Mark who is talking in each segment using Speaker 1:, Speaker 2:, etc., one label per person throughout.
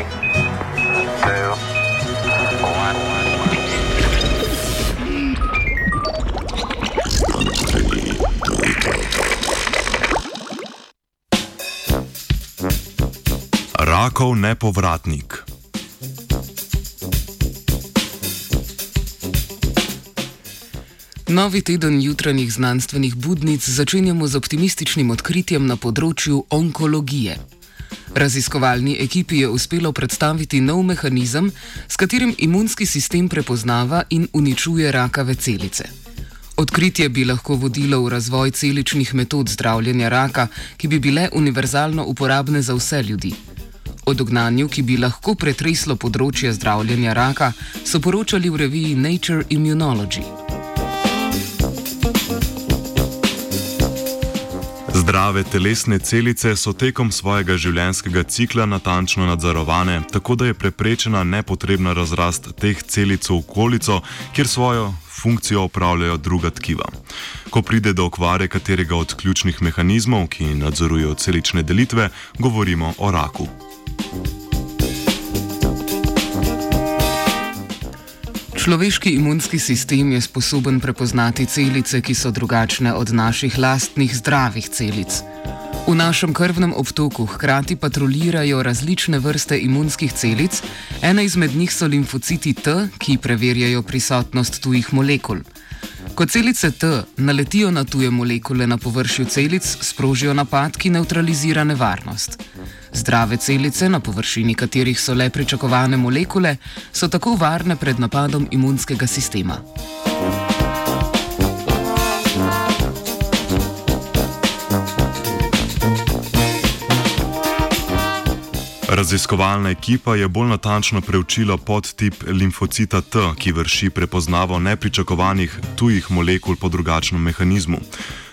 Speaker 1: Three, two, one.
Speaker 2: Rakov nepovratnik.
Speaker 3: Novi teden jutranjih znanstvenih budnic začenjamo z optimističnim odkritjem na področju onkologije. Raziskovalni ekipi je uspelo predstaviti nov mehanizem, s katerim imunski sistem prepoznava in uničuje rakave celice. Odkritje bi lahko vodilo v razvoj celičnih metod zdravljenja raka, ki bi bile univerzalno uporabne za vse ljudi. O dognanju, ki bi lahko pretreslo področje zdravljenja raka, so poročali v reviji Nature Immunology.
Speaker 2: Zdrave telesne celice so tekom svojega življenjskega cikla natančno nadzorovane, tako da je preprečena nepotrebna razrast teh celic v okolico, kjer svojo funkcijo opravljajo druga tkiva. Ko pride do okvare katerega od ključnih mehanizmov, ki nadzorujejo celične delitve, govorimo o raku.
Speaker 3: Človeški imunski sistem je sposoben prepoznati celice, ki so drugačne od naših lastnih zdravih celic. V našem krvnem obtoku hkrati patrolirajo različne vrste imunskih celic, ena izmed njih so limfociti T, ki preverjajo prisotnost tujih molekul. Ko celice T naletijo na tuje molekule na površju celic, sprožijo napad, ki neutralizira nevarnost. Zdrave celice, na površini katerih so le pričakovane molekule, so tako varne pred napadom imunskega sistema.
Speaker 2: Raziskovalna ekipa je bolj natančno preučila podtip limfocita T, ki vrši prepoznavo nepričakovanih tujih molekul po drugačnem mehanizmu.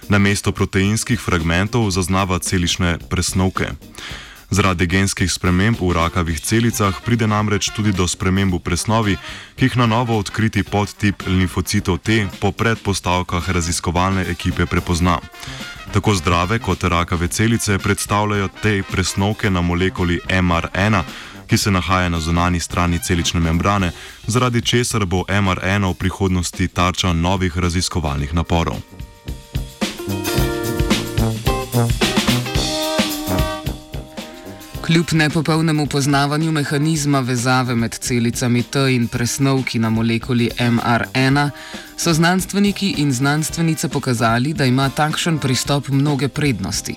Speaker 2: Na mesto proteinskih fragmentov zaznava celične presnovke. Zaradi genskih sprememb v rakavih celicah pride namreč tudi do sprememb v presnovi, ki jih na novo odkriti podtip limfocitov T po predpostavkah raziskovalne ekipe prepozna. Tako zdrave kot rakave celice predstavljajo te presnovke na molekuli MR1, ki se nahaja na zunani strani celične membrane, zaradi česar bo MR1 v prihodnosti tarča novih raziskovalnih naporov.
Speaker 3: Kljub nepopolnemu poznavanju mehanizma vezave med celicami T in presnovki na molekuli MR1, so znanstveniki in znanstvenice pokazali, da ima takšen pristop mnoge prednosti.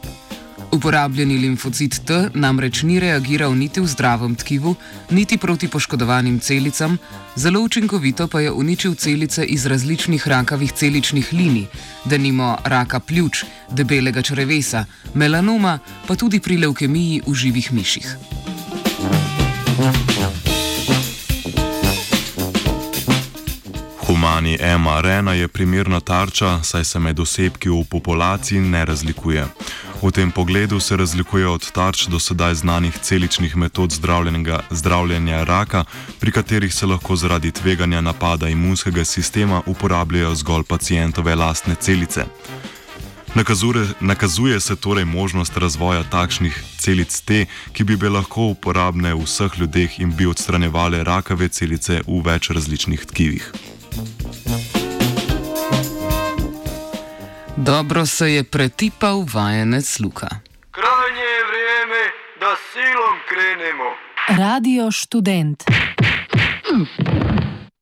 Speaker 3: Uporabljeni limfocit T namreč ni reagiral niti v zdravem tkivu, niti proti poškodovanim celicam, zelo učinkovito pa je uničil celice iz različnih rakavih celičnih linij, denimo raka pljuč, debelega črevesa, melanoma, pa tudi pri leukemiji v živih miših.
Speaker 2: Humani mRNA je primerna tarča, saj se med osebki v populaciji ne razlikuje. V tem pogledu se razlikuje od tarč do sedaj znanih celičnih metod zdravljenja raka, pri katerih se lahko zaradi tveganja napada imunskega sistema uporabljajo zgolj pacijentove lastne celice. Nakazuje, nakazuje se torej možnost razvoja takšnih celic T, ki bi bile lahko uporabne v vseh ljudeh in bi odstranjevale rakave celice v več različnih tkivih.
Speaker 3: Dobro se je pretipal vajenec Luka.
Speaker 4: Krajnje je vreme, da silom krenemo.
Speaker 5: Radio študent. Mm.